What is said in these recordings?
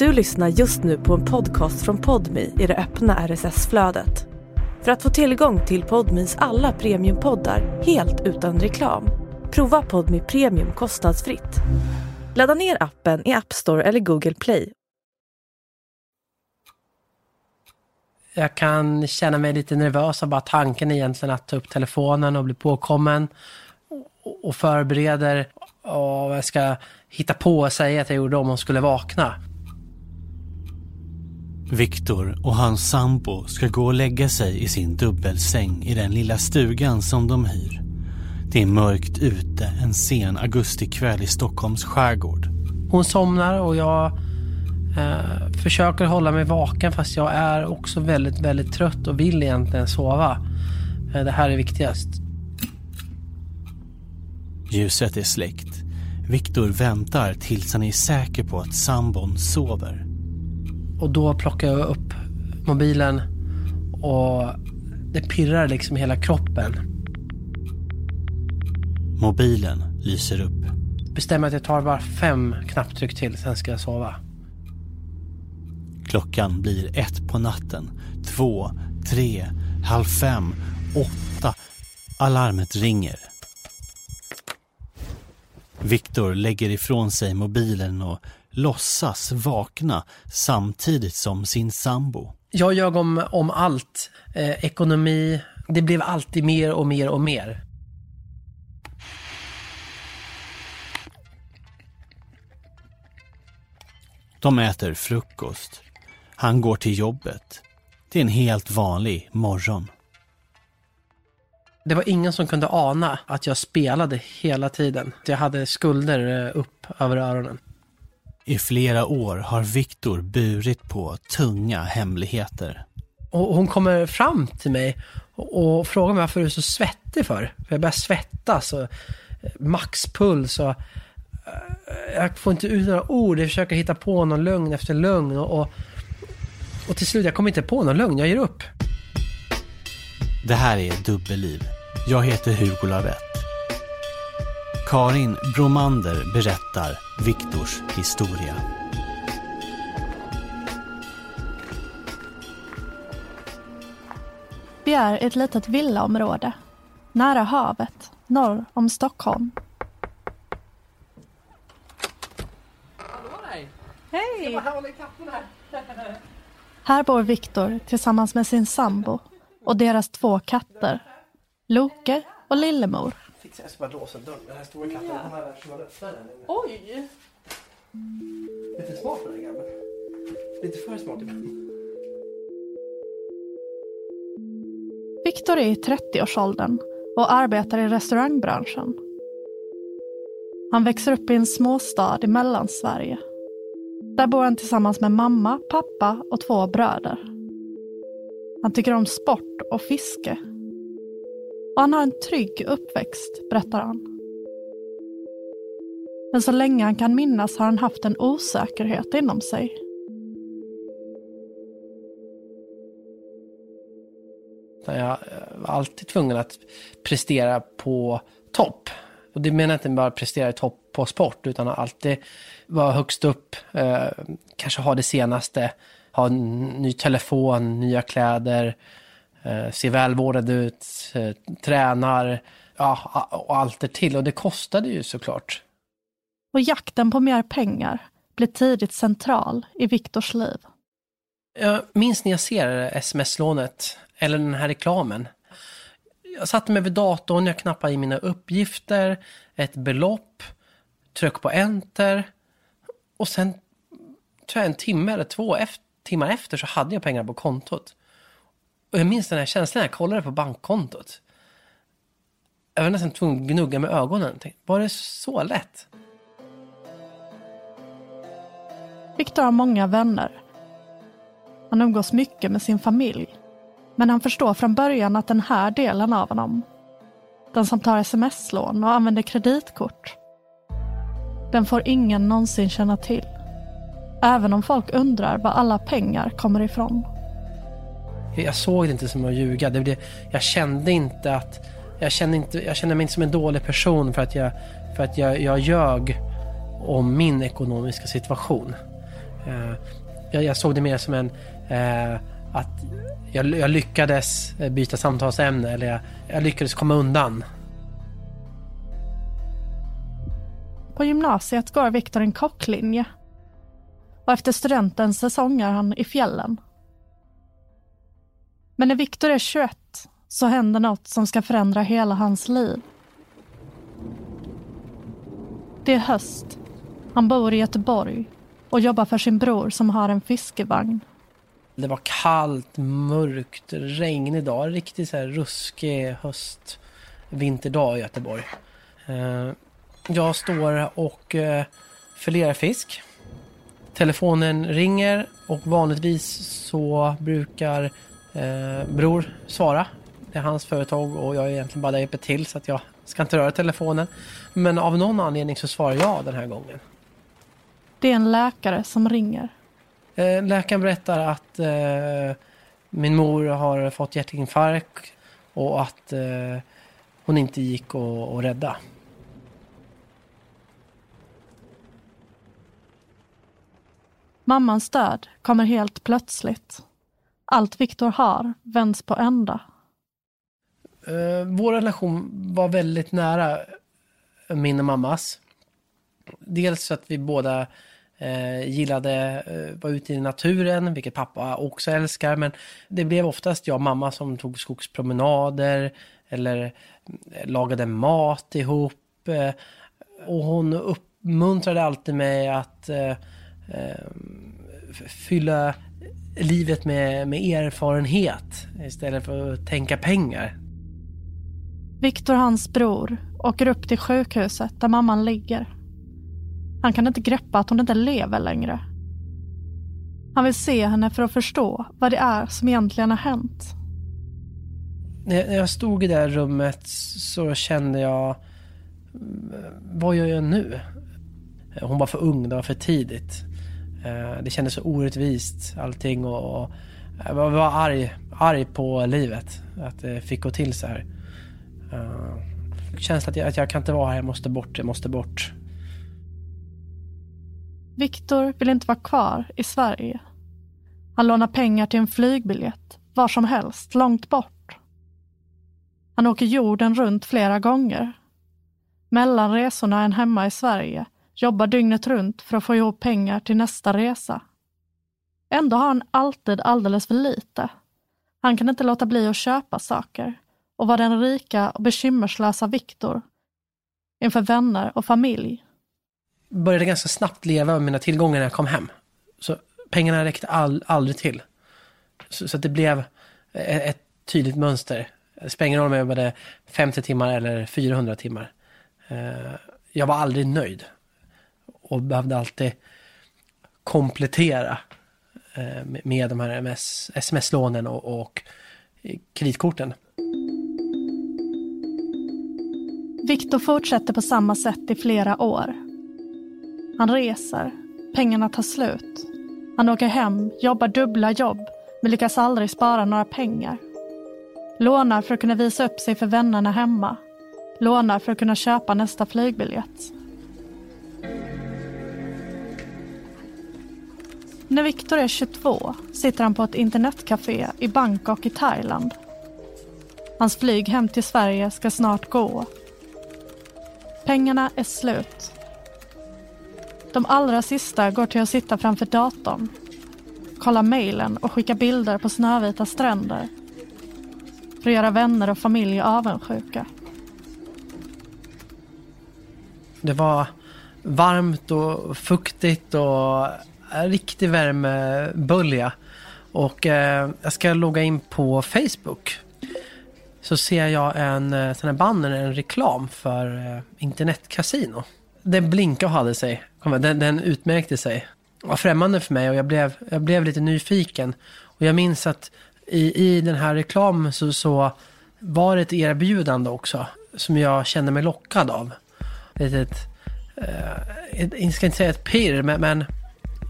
Du lyssnar just nu på en podcast från Podmi i det öppna RSS-flödet. För att få tillgång till Podmis alla premiumpoddar helt utan reklam, prova Podmi Premium kostnadsfritt. Ladda ner appen i App Store eller Google Play. Jag kan känna mig lite nervös av bara tanken egentligen att ta upp telefonen och bli påkommen och- förbereder och vad jag ska hitta på och säga att jag gjorde om hon skulle vakna. Viktor och hans sambo ska gå och lägga sig i sin dubbelsäng i den lilla stugan som de hyr. Det är mörkt ute en sen augustikväll i Stockholms skärgård. Hon somnar och jag eh, försöker hålla mig vaken fast jag är också väldigt, väldigt trött och vill egentligen sova. Eh, det här är viktigast. Ljuset är släckt. Viktor väntar tills han är säker på att sambon sover. Och då plockar jag upp mobilen och det pirrar liksom i hela kroppen. Mobilen lyser upp. Bestämmer att jag tar bara fem knapptryck till, sen ska jag sova. Klockan blir ett på natten. Två, tre, halv fem, åtta. Alarmet ringer. Viktor lägger ifrån sig mobilen och låtsas vakna samtidigt som sin sambo. Jag ljög om, om allt. Eh, ekonomi. Det blev alltid mer och mer och mer. De äter frukost. Han går till jobbet. Det är en helt vanlig morgon. Det var ingen som kunde ana att jag spelade hela tiden. Jag hade skulder eh, upp över öronen. I flera år har Viktor burit på tunga hemligheter. Och hon kommer fram till mig och, frågar mig varför du är så svettig för. För jag börjar svettas och eh, maxpuls och eh, jag får inte ut några ord. Jag försöker hitta på någon lögn efter lögn och, och, och till slut, jag kommer inte på någon lögn. Jag ger upp. Det här är Dubbelliv. Jag heter Hugo Lavett. Karin Bromander berättar Viktors historia. Vi är i ett litet villaområde nära havet norr om Stockholm. Hej! Här bor Viktor tillsammans med sin sambo och deras två katter. Loke och Lillemor. Jag ska bara låsa dörren. Den här stora katten kommer här som man öppnar den. Oj! Lite smart den här grabben. Lite för smart ibland. Viktor är i 30-årsåldern och arbetar i restaurangbranschen. Han växer upp i en småstad i Mellansverige. Där bor han tillsammans med mamma, pappa och två bröder. Han tycker om sport och fiske. Och han har en trygg uppväxt, berättar han. Men så länge han kan minnas har han haft en osäkerhet inom sig. Jag var alltid tvungen att prestera på topp. Och det menar jag inte bara prestera i topp på sport, utan att alltid vara högst upp. Eh, kanske ha det senaste, ha en ny telefon, nya kläder, eh, se välvårdad ut, eh, tränar, ja, och allt det till. Och det kostade ju såklart. Och jakten på mer pengar blir tidigt central i Viktors liv. Jag minns när jag ser sms-lånet, eller den här reklamen. Jag satte mig vid datorn, jag knappade i mina uppgifter, ett belopp, tryck på enter och sen tror jag en timme eller två efter, timmar efter så hade jag pengar på kontot. Och jag minns den här känslan när jag kollade på bankkontot. Jag var nästan tvungen att gnugga med ögonen. Tänkte, Var det så lätt? Viktor har många vänner. Han umgås mycket med sin familj. Men han förstår från början att den här delen av honom, den som tar sms-lån och använder kreditkort, den får ingen någonsin känna till. Även om folk undrar var alla pengar kommer ifrån. Jag såg det inte som att ljuga. Det blev, jag kände inte att... Jag kände, inte, jag kände mig inte som en dålig person för att jag, för att jag, jag ljög om min ekonomiska situation. Eh, jag, jag, såg det mer som en... Eh, att jag, jag, lyckades eh, byta samtalsämne eller jag, jag lyckades komma undan. På gymnasiet går Viktor en kocklinje. Och efter studenten säsongar han i fjällen. Men när Viktor är 21 så händer något som ska förändra hela hans liv. Det är höst. Han bor i Göteborg och jobbar för sin bror som har en fiskevagn. Det var kallt, mörkt, regnig dag. Riktigt så här ruskig höst, vinterdag i Göteborg. Eh, jag står och eh, filerar fisk. Telefonen ringer och vanligtvis så brukar eh, bror svara. Det är hans företag och jag är egentligen bara där hjälper till så att jag ska inte röra telefonen. Men av någon anledning så svarar jag den här gången. Det är en läkare som ringer. Eh, läkaren berättar att eh, min mor har fått hjärtinfarkt och att eh, hon inte gick att rädda. Mammans död kommer helt plötsligt. Allt Viktor har vänds på ända. Uh, vår relation var väldigt nära min och mammas. Dels för att vi båda eh, gillade att vara ute i naturen, vilket pappa också älskar. Men det blev oftast jag och mamma som tog skogspromenader eller lagade mat ihop. Och hon uppmuntrade alltid mig att fylla livet med, med erfarenhet istället för att tänka pengar. Viktor, hans bror, åker upp till sjukhuset där mamman ligger. Han kan inte greppa att hon inte lever längre. Han vill se henne för att förstå vad det är som egentligen har hänt. När jag stod i det här rummet så kände jag, vad gör jag nu? Hon var för ung, det var för tidigt. Eh, det kändes så orättvist allting och, och eh, jag var arg, arg på livet. Att det fick gå till så här. Eh, känslan att jag, att jag kan inte vara här, jag måste bort, jag måste bort. Viktor vill inte vara kvar i Sverige. Han lånar pengar till en flygbiljett, var som helst, långt bort. Han åker jorden runt flera gånger. Mellan resorna än hemma i Sverige jobbar dygnet runt för att få ihop pengar till nästa resa. Ändå har han alltid alldeles för lite. Han kan inte låta bli att köpa saker och vara den rika och bekymmerslösa Viktor inför vänner och familj. Började ganska snabbt leva med mina tillgångar när jag kom hem. Så pengarna räckte all, aldrig till. Så, så det blev ett, ett tydligt mönster. Det spelar ingen roll om jag jobbade 50 timmar eller 400 timmar. Eh, jag var aldrig nöjd och behövde alltid komplettera eh, med de här sms-lånen och, och kreditkorten. Viktor fortsätter på samma sätt i flera år. Han reser, pengarna tar slut. Han åker hem, jobbar dubbla jobb men lyckas aldrig spara några pengar. Lånar för att kunna visa upp sig för vännerna hemma. Lånar för att kunna köpa nästa flygbiljett. När Viktor är 22 sitter han på ett internetcafé i Bangkok i Thailand. Hans flyg hem till Sverige ska snart gå. Pengarna är slut. De allra sista går till att sitta framför datorn, kolla mejlen och skicka bilder på snövita stränder för att göra vänner och familj avundsjuka. Det var varmt och fuktigt och riktig värmebölja. Och eh, jag ska logga in på Facebook. Så ser jag en eh, sån här banner, en reklam för eh, internetkasino. Den blinkade och hade sig. Den, den utmärkte sig. Det var främmande för mig och jag blev, jag blev lite nyfiken. Och jag minns att i, i den här reklamen så, så var det ett erbjudande också. Som jag kände mig lockad av. Ett, ett, eh, ett jag ska inte säga ett pirr, men, men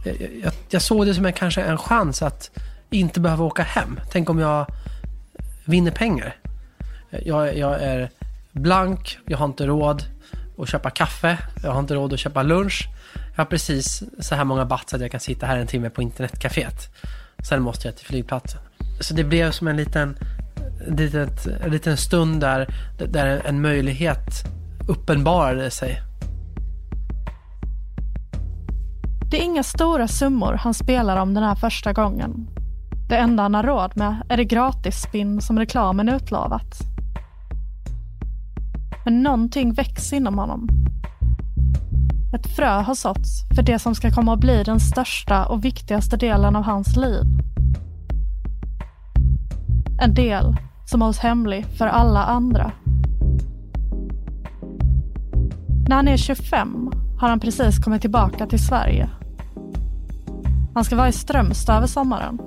jag, jag, såg det som en, kanske en chans att inte behöva åka hem. Tänk om jag vinner pengar. Jag, jag är blank, jag har inte råd att köpa kaffe. Jag har inte råd att köpa lunch. Jag har precis så här många baht så att jag kan sitta här en timme på internetcaféet. Sen måste jag till flygplatsen. Så det blev som en liten, litet, en liten stund där, där en möjlighet uppenbarade sig. Det är inga stora summor han spelar om den här första gången. Det enda han har råd med är det gratisspinn som reklamen utlovat. Men någonting väcks inom honom. Ett frö har såtts för det som ska komma att bli den största och viktigaste delen av hans liv. En del som hålls hemlig för alla andra. När han är 25 har han precis kommit tillbaka till Sverige. Han ska vara i Strömstad över sommaren.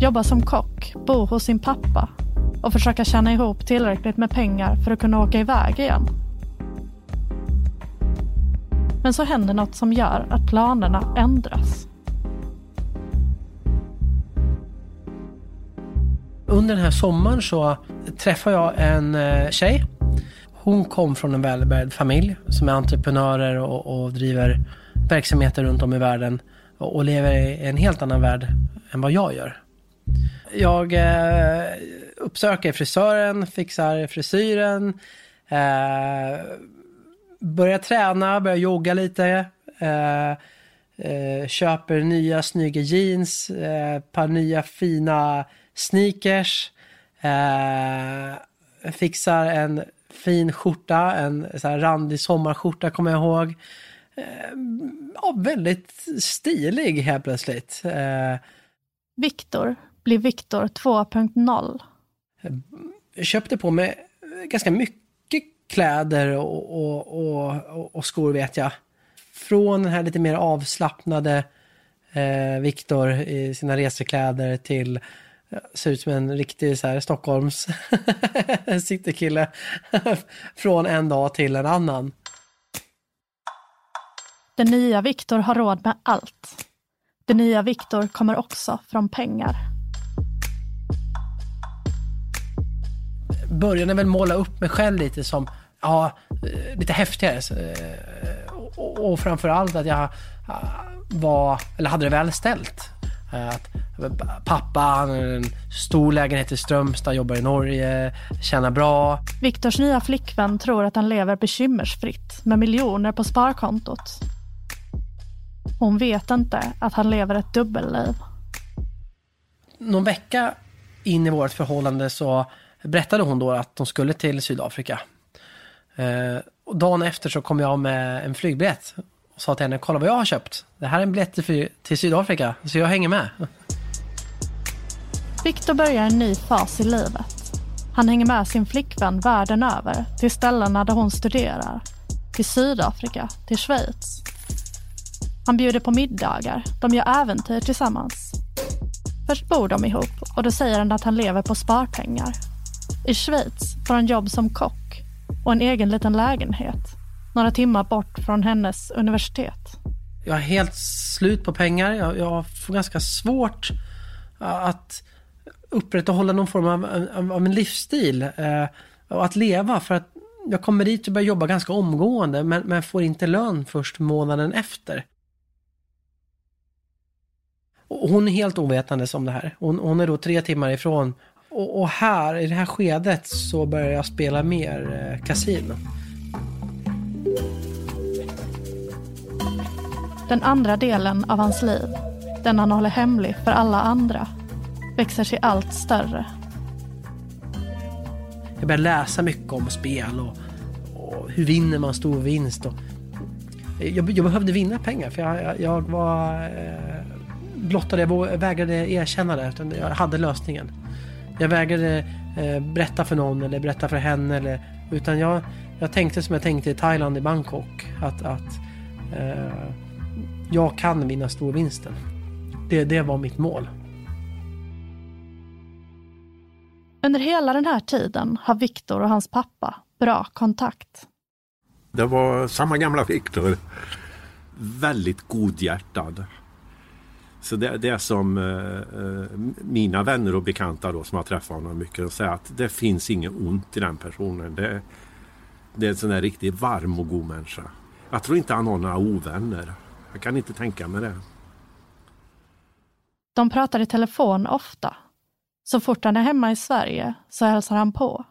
Jobba som kock, bo hos sin pappa och försöka tjäna ihop tillräckligt med pengar för att kunna åka iväg igen. Men så händer något som gör att planerna ändras. Under den här sommaren så träffade jag en eh, tjej. Hon kom från en välbärgad familj som är entreprenörer och, och driver verksamheter runt om i världen och, lever i en helt annan värld än vad jag gör. Jag eh, uppsöker frisören, fixar frisyren, eh, börjar träna, börjar jogga lite, eh, eh köper nya snygga jeans, eh, par nya fina sneakers, eh, fixar en fin skjorta, en så här randig sommarskjorta kommer jag ihåg. Eh, ja, väldigt stilig helt plötsligt. Eh, Viktor blir Viktor 2.0. Jag köpte på mig ganska mycket kläder och, och, och, och skor vet jag. Från den här lite mer avslappnade eh, Viktor i sina resekläder till ser ut som en riktig så här, Stockholms citykille från en dag till en annan. Den nya Viktor har råd med allt. Den nya Viktor kommer också från pengar. Började väl måla upp mig själv lite som, ja, lite häftigare. Och, och framförallt att jag var, eller hade det väl ställt. Att pappa, han har en stor lägenhet i Strömstad, jobbar i Norge, tjänar bra. Viktors nya flickvän tror att han lever bekymmersfritt med miljoner på sparkontot. Hon vet inte att han lever ett dubbelliv. Någon vecka in i vårt förhållande så berättade hon då att de skulle till Sydafrika. Eh, och dagen efter så kom jag med en flygbiljett och sa till henne, kolla vad jag har köpt. Det här är en biljett till, till Sydafrika, så jag hänger med. Viktor börjar en ny fas i livet. Han hänger med sin flickvän världen över till ställena där hon studerar. Till Sydafrika, till Schweiz. Han bjuder på middagar, de gör äventyr tillsammans. Först bor de ihop och då säger han att han lever på sparpengar. I Schweiz får han jobb som kock och en egen liten lägenhet några timmar bort från hennes universitet. Jag är helt slut på pengar. Jag, jag får ganska svårt att upprätthålla någon form av, av, av en livsstil eh, och att leva. För att jag kommer dit och börjar jobba ganska omgående men, men får inte lön först månaden efter. Och hon är helt ovetandes om det här. Hon, hon är då tre timmar ifrån. Och, och, här, i det här skedet, så börjar jag spela mer eh, kasino. Den andra delen av hans liv, den han håller hemlig för alla andra, växer sig allt större. Jag börjar läsa mycket om spel och, och hur vinner man stor vinst. Och jag, jag behövde vinna pengar för jag, jag, jag var eh, blottad. Jag vägrade erkänna det. Utan jag hade lösningen. Jag vägrade eh, berätta för någon eller berätta för henne. Eller, utan jag, jag tänkte som jag tänkte i Thailand, i Bangkok. Att, att eh, jag kan vinna storvinsten. Det, det var mitt mål. Under hela den här tiden har Viktor och hans pappa bra kontakt. Det var samma gamla Viktor. Väldigt godhjärtad. Så det, det är som eh, mina vänner och bekanta då som har träffat honom mycket och säger att det finns inget ont i den personen. Det, Det är en sån där riktigt varm och god människa. Jag tror inte han har några ovänner. Jag kan inte tänka mig det. De pratar i telefon ofta. Så fort han är hemma i Sverige så hälsar han på.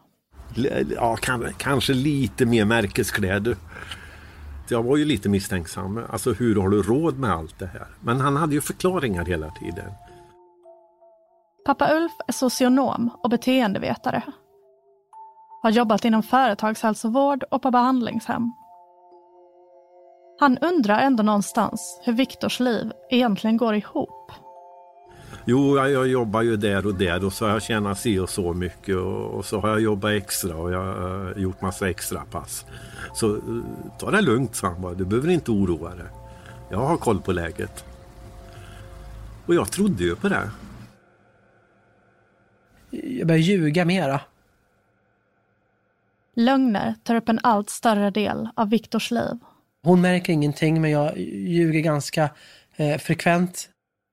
Ja, kan, kanske lite mer märkeskläder. Jag var ju lite misstänksam. Alltså hur har du råd med allt det här? Men han hade ju förklaringar hela tiden. Pappa Ulf är socionom och beteendevetare. Har jobbat inom företagshälsovård och på behandlingshem. Han undrar ändå någonstans hur Viktors liv egentligen går ihop. Jo, jag, jag jobbar ju där och där och så har jag tjänat si och så mycket och, och, så har jag jobbat extra och jag har gjort massa extra pass. Så uh, ta det lugnt, sa han bara. Du behöver inte oroa dig. Jag har koll på läget. Och jag trodde ju på det. Jag börjar ljuga mera. Lögner tar upp en allt större del av Viktors liv. Hon märker ingenting men jag ljuger ganska eh, frekvent.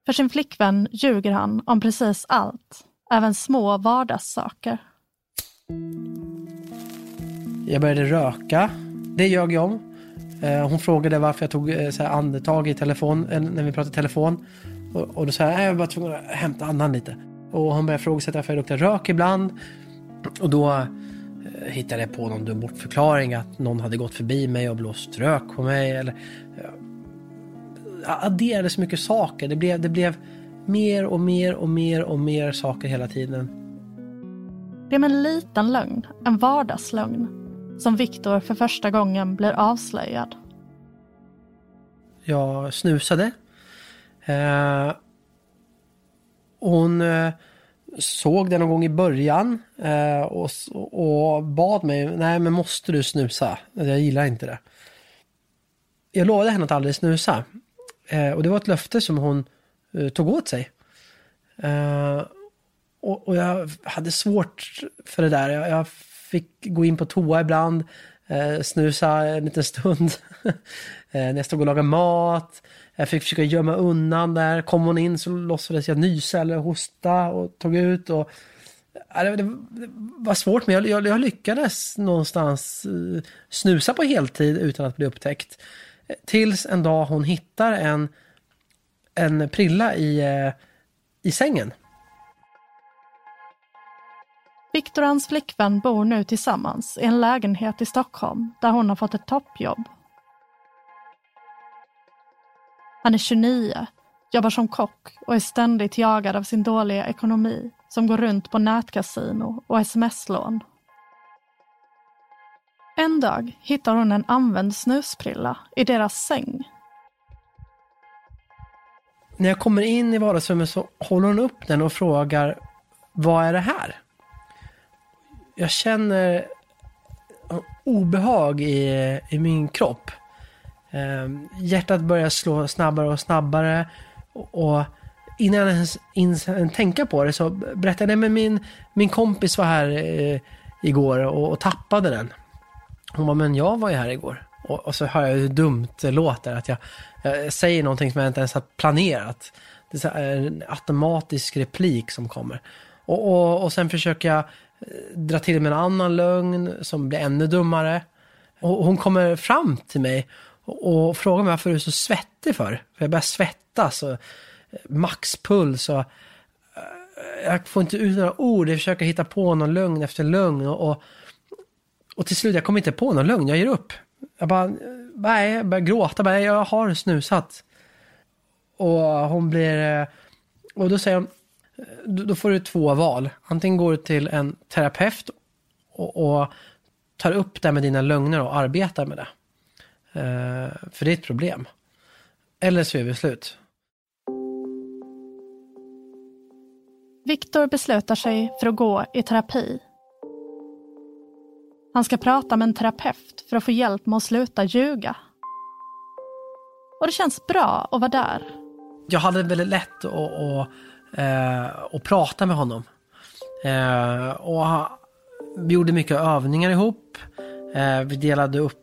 För sin flickvän ljuger han om precis allt, även små vardagssaker. Jag började röka. Det ljög jag om. Eh, hon frågade varför jag tog eh, så här, andetag i telefon, eh, när vi pratade i telefon. Och, och då sa jag att jag var tvungen att hämta andan lite. Och hon började ifrågasätta varför jag luktar rök ibland. Och då hittade jag på någon dum bortförklaring att någon hade gått förbi mig och blåst rök på mig. Eller, adderade så mycket saker. Det blev, det blev mer och mer och mer och mer saker hela tiden. Det är med en liten lögn, en vardagslögn, som Viktor för första gången blir avslöjad. Jag snusade. Eh, hon eh, såg det någon gång i början eh, och, och bad mig, nej men måste du snusa? Jag gillar inte det. Jag lovade henne att aldrig snusa. Eh, och det var ett löfte som hon eh, tog åt sig. Eh, och, och, jag hade svårt för det där. Jag, jag fick gå in på toa ibland, eh, snusa en liten stund. Eh, när jag stod och lagade mat. Jag fick försöka gömma undan där. Kom hon in så låtsades jag nysa eller hosta och tog ut. Och, eh, det, det, var svårt men jag, jag, jag lyckades någonstans eh, snusa på heltid utan att bli upptäckt. Tills en dag hon hittar en, en prilla i, eh, i sängen. Viktor och hans flickvän bor nu tillsammans i en lägenhet i Stockholm där hon har fått ett toppjobb. Han är 29, jobbar som kock och är ständigt jagad av sin dåliga ekonomi som går runt på nätkasino och sms-lån. En dag hittar hon en använd snusprilla i deras säng. När jag kommer in i vardagsrummet så håller hon upp den och frågar Vad är det här? Jag känner obehag i, i min kropp. Eh, hjärtat börjar slå snabbare och snabbare. Och, och innan jag ens, ens tänka på det så berättade jag, men min, min kompis var här eh, igår och, och tappade den. Hon bara, men jag var ju här igår. Och, och så hör jag hur dumt det låter att jag, jag, säger någonting som jag inte ens har planerat. Det är en automatisk replik som kommer. Och, och, och sen försöker jag eh, dra till med en annan lögn som blir ännu dummare. Och hon kommer fram till mig och, och frågar mig varför du är så svettig för. För jag börjar svettas och eh, maxpuls och eh, jag får inte ut några ord. Jag försöker hitta på någon lögn efter lögn. och, och och till slut, jag kom inte på någon lögn, jag ger upp. Jag bara, nej, jag börjar gråta, bara, jag har snusat. Och hon blir, eh, och då säger hon, då får du två val. Antingen går du till en terapeut och, och tar upp det med dina lögner och arbetar med det. Uh, för det är ett problem. Eller så är vi slut. Viktor beslutar sig för att gå i terapi han ska prata med en terapeut för att få hjälp med att sluta ljuga. Och det känns bra att vara där. Jag hade väldigt lätt att, att, att, att prata med honom. Eh, och vi gjorde mycket övningar ihop. Eh, vi delade upp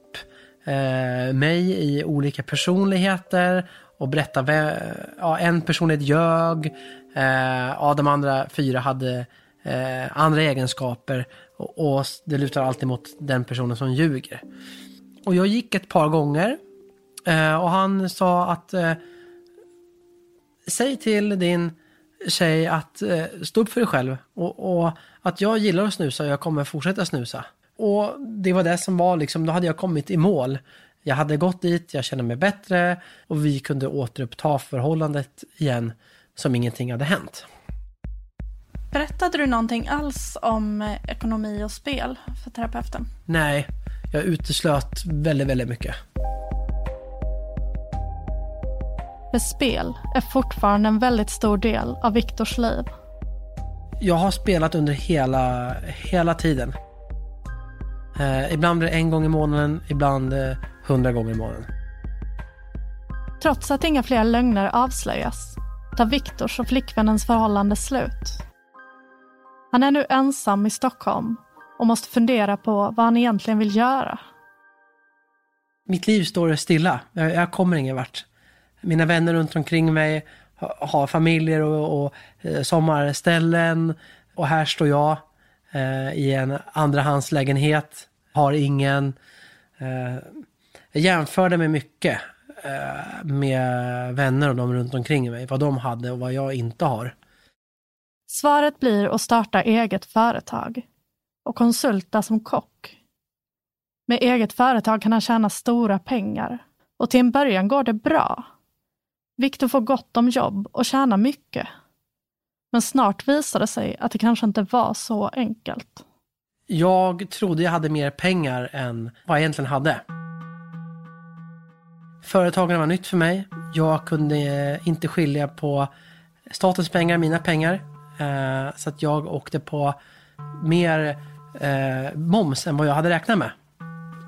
mig i olika personligheter och berättade. Ja, en personlighet ljög. Ja, de andra fyra hade andra egenskaper och, och det lutar alltid mot den personen som ljuger. Och jag gick ett par gånger eh, och han sa att eh, säg till din tjej att eh, stå upp för dig själv och, och, att jag gillar att snusa och jag kommer fortsätta snusa. Och det var det som var liksom, då hade jag kommit i mål. Jag hade gått dit, jag kände mig bättre och vi kunde återuppta förhållandet igen som ingenting hade hänt. Berättade du någonting alls om eh, ekonomi och spel för terapeuten? Nej, jag uteslöt väldigt, väldigt mycket. För spel är fortfarande en väldigt stor del av Viktors liv. Jag har spelat under hela, hela tiden. Eh, ibland blir det en gång i månaden, ibland eh, hundra gånger i månaden. Trots att inga fler lögner avslöjas tar Viktors och flickvännens förhållande slut. Han är nu ensam i Stockholm och måste fundera på vad han egentligen vill göra. Mitt liv står stilla. Jag, jag kommer ingen vart. Mina vänner runt omkring mig har, familjer och, och eh, sommarställen och här står jag eh, i en andrahandslägenhet, har ingen. Eh, jag jämförde mig mycket eh, med vänner och de runt omkring mig, vad de hade och vad jag inte har. Svaret blir att starta eget företag och konsulta som kock. Med eget företag kan han tjäna stora pengar och till en början går det bra. Viktor får gott om jobb och tjänar mycket. Men snart visar det sig att det kanske inte var så enkelt. Jag trodde jag hade mer pengar än vad jag egentligen hade. Företagen var nytt för mig. Jag kunde inte skilja på statens pengar, mina pengar. Eh, så att jag åkte på mer eh, moms än vad jag hade räknat med.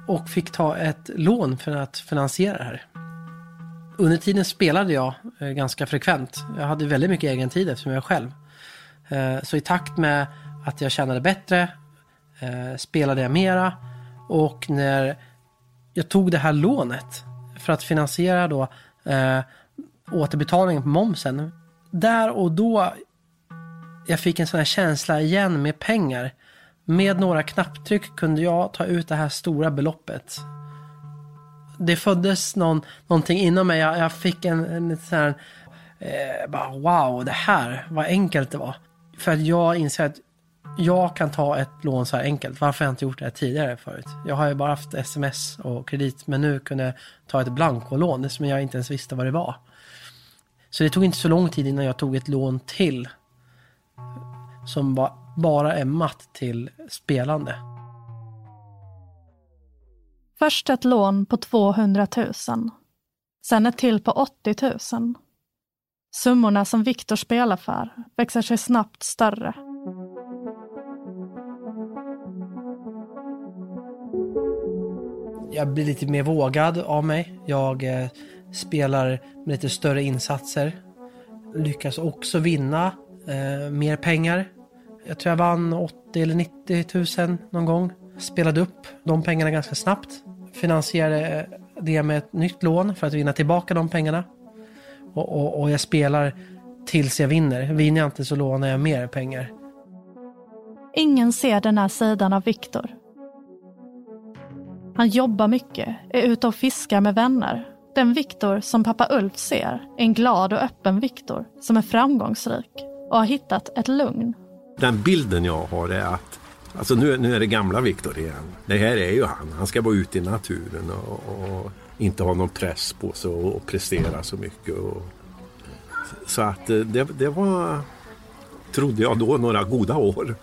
Och fick ta ett lån för att finansiera det här. Under tiden spelade jag eh, ganska frekvent. Jag hade väldigt mycket egen tid eftersom jag var själv. Eh, så i takt med att jag tjänade bättre eh, spelade jag mera. Och när jag tog det här lånet för att finansiera då eh, återbetalningen på momsen. Där och då jag fick en sån här känsla igen med pengar. Med några knapptryck kunde jag ta ut det här stora beloppet. Det föddes någon, någonting inom mig. Jag, jag fick en, en sån här, eh, bara, wow, det här, vad enkelt det var. För att jag inser att jag kan ta ett lån så här enkelt. Varför har jag inte gjort det här tidigare förut? Jag har ju bara haft sms och kredit, men nu kunde jag ta ett blankolån som jag inte ens visste vad det var. Så det tog inte så lång tid innan jag tog ett lån till. Som bara är matt till spelande. Först ett lån på 200 000. Sen ett till på 80 000. Summorna som Viktor spelar för växer sig snabbt större. Jag blir lite mer vågad av mig. Jag eh, spelar med lite större insatser. Lyckas också vinna eh, mer pengar. Jag tror jag vann 80 eller 90 000 någon gång. Spelade upp de pengarna ganska snabbt. Finansierade eh, det med ett nytt lån för att vinna tillbaka de pengarna. Och, och, och jag spelar tills jag vinner. Vinner jag inte så lånar jag mer pengar. Ingen ser den här sidan av Viktor. Han jobbar mycket, är ute och fiskar med vänner. Den Viktor som pappa Ulf ser är en glad och öppen Viktor som är framgångsrik och har hittat ett lugn. Den bilden jag har är att Alltså nu, nu är det gamla Viktor igen. Det här är ju han. Han ska vara ute i naturen och, och inte ha någon press på sig och, och prestera så mycket. Och, så att eh, det, det var, trodde jag då, några goda år.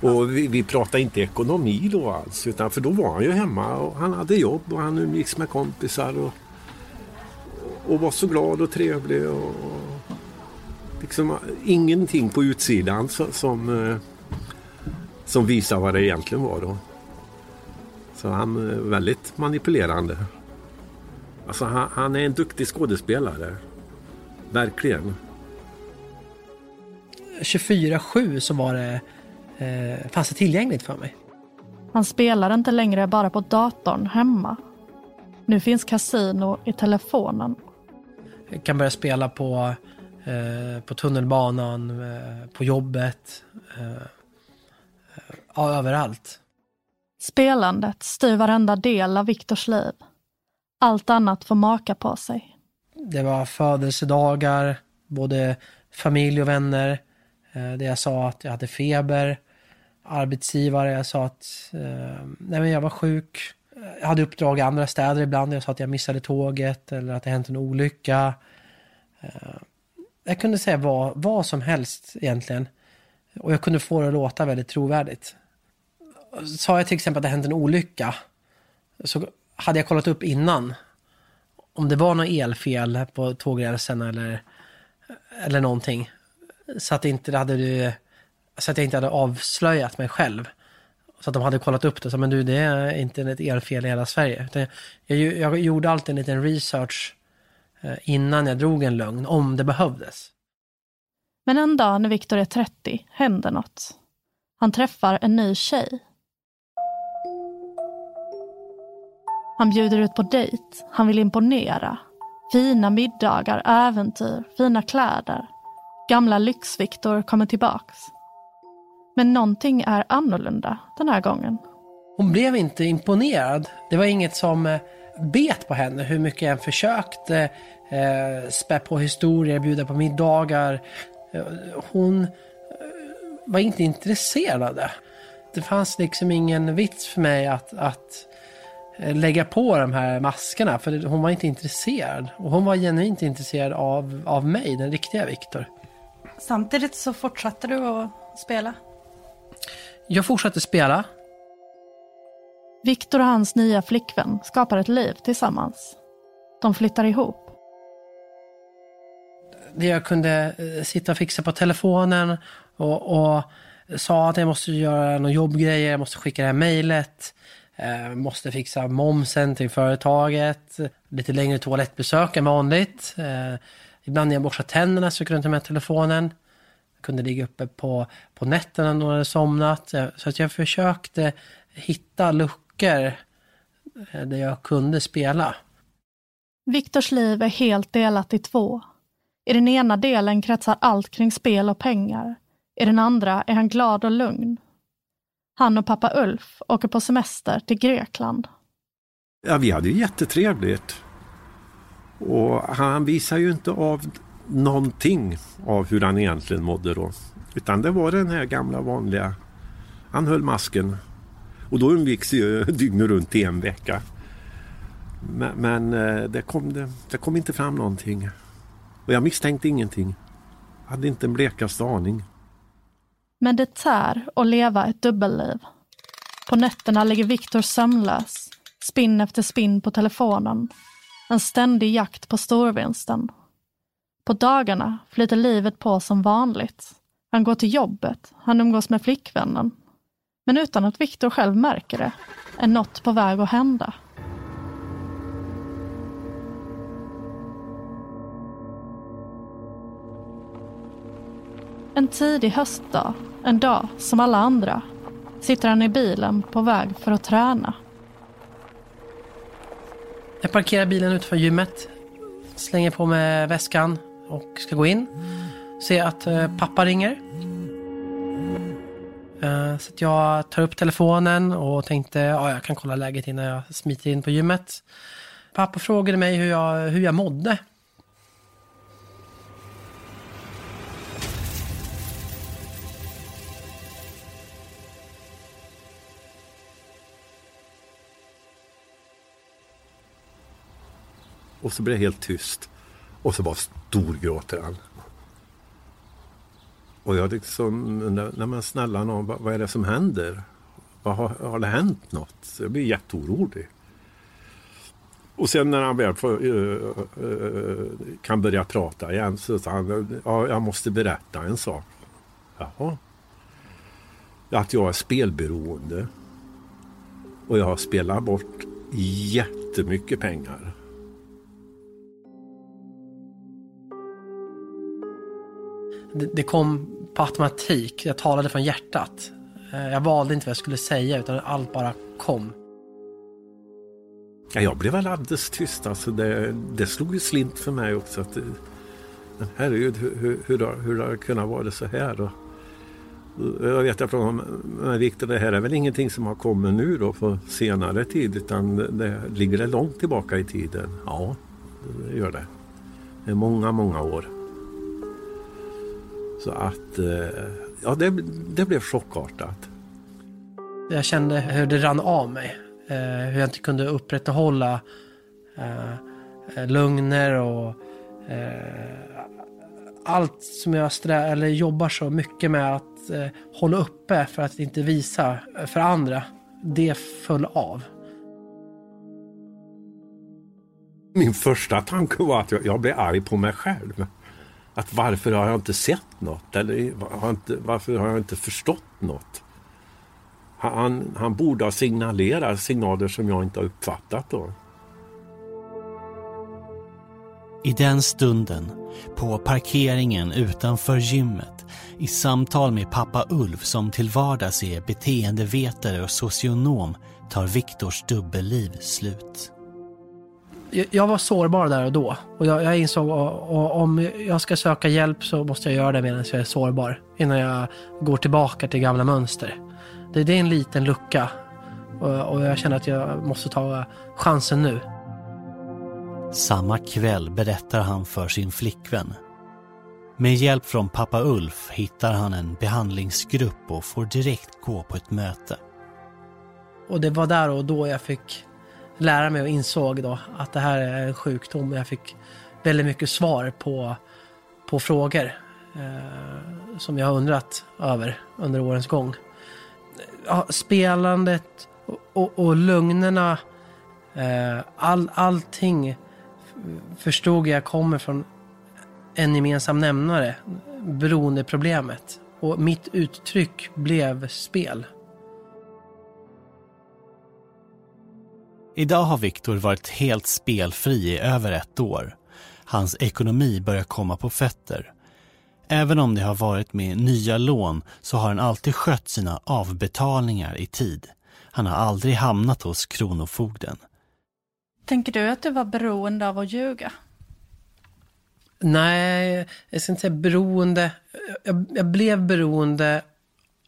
Och vi, vi pratade inte ekonomi då alls, utan för då var han ju hemma och han hade jobb och han umgicks med kompisar och, och var så glad och trevlig. Och, liksom ingenting på utsidan som, som, eh, som visar vad det egentligen var då. Så han är väldigt manipulerande. Alltså han, han är en duktig skådespelare. Verkligen. 24-7 så var det, eh, fanns det tillgängligt för mig. Han spelar inte längre bara på datorn hemma. Nu finns kasino i telefonen. Jag kan börja spela på eh, på tunnelbanan, eh, på jobbet. Eh, ja, överallt. Spelandet styr varenda del av Viktors liv. Allt annat får maka på sig. Det var födelsedagar, både familj och vänner. Där jag sa att jag hade feber. Arbetsgivare, jag sa att nej men jag var sjuk. Jag hade uppdrag i andra städer ibland. Jag sa att jag missade tåget eller att det hänt en olycka. Jag kunde säga vad, vad som helst egentligen. Och jag kunde få det att låta väldigt trovärdigt. Sa jag till exempel att det hänt en olycka så hade jag kollat upp innan om det var något elfel på tågrälsen eller, eller någonting. Så att, inte hade, så att jag inte hade avslöjat mig själv. Så att de hade kollat upp det. Så, men du, det är inte ett elfel i hela Sverige. Jag, jag gjorde alltid en liten research innan jag drog en lögn, om det behövdes. Men en dag när Viktor är 30 händer något. Han träffar en ny tjej. Han bjuder ut på dejt, han vill imponera. Fina middagar, äventyr, fina kläder. Gamla lyx-Viktor kommer tillbaks. Men någonting är annorlunda den här gången. Hon blev inte imponerad. Det var inget som eh, bet på henne hur mycket jag än försökte eh, spä på historier, bjuda på middagar. Eh, hon eh, var inte intresserad av det. Det fanns liksom ingen vits för mig att, att Eh, lägga på de här maskerna för hon var inte intresserad. Och hon var genuint intresserad av, av mig, den riktiga Viktor. Samtidigt så fortsatte du att spela? Jag fortsatte spela. Viktor och hans nya flickvän skapar ett liv tillsammans. De flyttar ihop. Jag kunde eh, sitta och fixa på telefonen och, och sa att jag måste göra några jobbgrejer, jag måste skicka det här mejlet. Eh, måste fixa momsen till företaget. Lite längre toalettbesök än vanligt. Eh, ibland när jag borstar tänderna så kunde jag ta med telefonen. Jag kunde ligga uppe på, på nätterna när någon hade somnat. Eh, så att jag försökte hitta luckor eh, där jag kunde spela. Viktors liv är helt delat i två. I den ena delen kretsar allt kring spel och pengar. I den andra är han glad och lugn. Han och pappa Ulf åker på semester till Grekland. Ja, vi hade ju jättetrevligt. Och han visar ju inte av någonting av hur han egentligen mådde då. Utan det var den här gamla vanliga. Han höll masken. Och då umgicks ju dygnet runt i en vecka. Men, men eh, det, kom, det, det, kom inte fram någonting. Och jag misstänkte ingenting. Jag hade inte en blekaste aning. Men det tär att leva ett dubbelliv. På nätterna ligger Viktor sömnlös, spinn efter spinn på telefonen. En ständig jakt på storvinsten. På dagarna flyter livet på som vanligt. Han går till jobbet, han umgås med flickvännen. Men utan att Viktor själv märker det är något på väg att hända. En tidig höstdag, en dag som alla andra, sitter han i bilen på väg för att träna. Jag parkerar bilen utanför gymmet, slänger på mig väskan och ska gå in. Ser att eh, pappa ringer. Eh, så jag tar upp telefonen och tänkte ja, jag kan kolla läget innan jag smiter in på gymmet. Pappa frågade mig hur jag, hur jag mådde. Och så blir det helt tyst. Och så bara storgråter han. Och jag liksom undrar, nej men snälla någon, vad, vad är det som händer? Vad har, har det hänt något? Så jag blir jätteorolig. Och sen när han väl får, uh, uh, kan börja prata igen så sa han, ja, jag måste berätta en sak. Jaha. Att jag är spelberoende. Och jag har spelat bort jättemycket pengar. Det, det kom på automatik. Jag talade från hjärtat. Eh, jag valde inte vad jag skulle säga utan allt bara kom. Ja, jag blev väl alldeles tyst. Alltså det, det slog ju slint för mig också. Att det, Men herregud, hur, hur, hur, hur har det kunnat vara så här då? Jag vet jag frågade men Viktor, det här är väl ingenting som har kommit nu då på senare tid utan det ligger det långt tillbaka i tiden? Ja, det gör det. Det är många, många år. Så att, eh, ja det, det blev chockartat. Jag kände hur det rann av mig. Eh, hur jag inte kunde upprätthålla eh, lugner och allt som jag strä, eller jobbar så mycket med att eh, hålla uppe för att inte visa för andra, det föll av. Min första tanke var att jag, jag blev arg på mig själv. Att varför har jag inte sett något? Eller har inte, varför har jag inte förstått något? Han, han borde ha signalerat signaler som jag inte har uppfattat då. I den stunden, på parkeringen utanför gymmet, i samtal med pappa Ulf som till vardags är beteendevetare och socionom, tar Viktors dubbelliv slut. Jag var sårbar där och då. Och jag, jag insåg att om jag ska söka hjälp så måste jag göra det medan jag är sårbar. Innan jag går tillbaka till gamla mönster. Det, det är en liten lucka. Och, och jag känner att jag måste ta chansen nu. Samma kväll berättar han för sin flickvän. Med hjälp från pappa Ulf hittar han en behandlingsgrupp och får direkt gå på ett möte. Och det var där och då jag fick lära mig och insåg då att det här är en sjukdom. Jag fick väldigt mycket svar på, på frågor eh, som jag har undrat över under årens gång. Ja, spelandet och, och, och lugnerna, eh, all, allting förstod jag kommer från en gemensam nämnare, beroendeproblemet. Och mitt uttryck blev spel. Idag har Viktor varit helt spelfri i över ett år. Hans ekonomi börjar komma på fötter. Även om det har varit med nya lån så har han alltid skött sina avbetalningar i tid. Han har aldrig hamnat hos Kronofogden. Tänker du att du var beroende av att ljuga? Nej, jag ska inte säga beroende. Jag, jag, blev beroende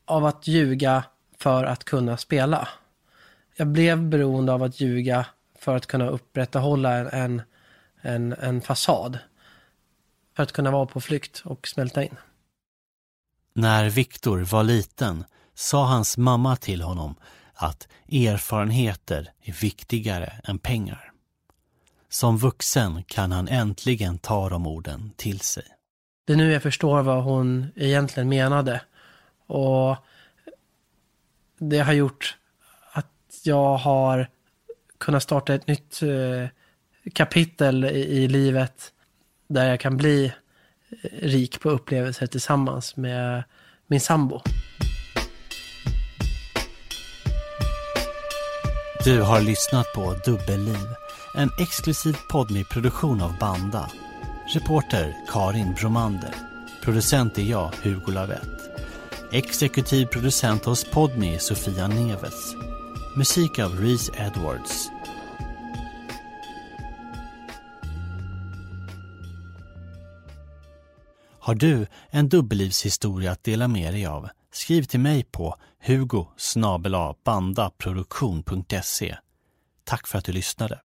av att ljuga för att kunna spela. Jag blev beroende av att ljuga för att kunna upprätthålla en, en, en fasad. För att kunna vara på flykt och smälta in. När Viktor var liten sa hans mamma till honom att erfarenheter är viktigare än pengar. Som vuxen kan han äntligen ta de orden till sig. Det är nu jag förstår vad hon egentligen menade. Och det har gjort att jag har kunnat starta ett nytt eh, kapitel i, i livet där jag kan bli eh, rik på upplevelser tillsammans med min sambo. Du har lyssnat på Dubbelliv, en exklusiv podmi-produktion av Banda. Reporter Karin Bromander. Producent är jag, Hugo Lavett. Exekutiv producent hos Podmi Sofia Neves. Musik av Reese Edwards. Har du en dubbellivshistoria att dela med dig av? Skriv till mig på hugo bandaproduktion.se. Tack för att du lyssnade.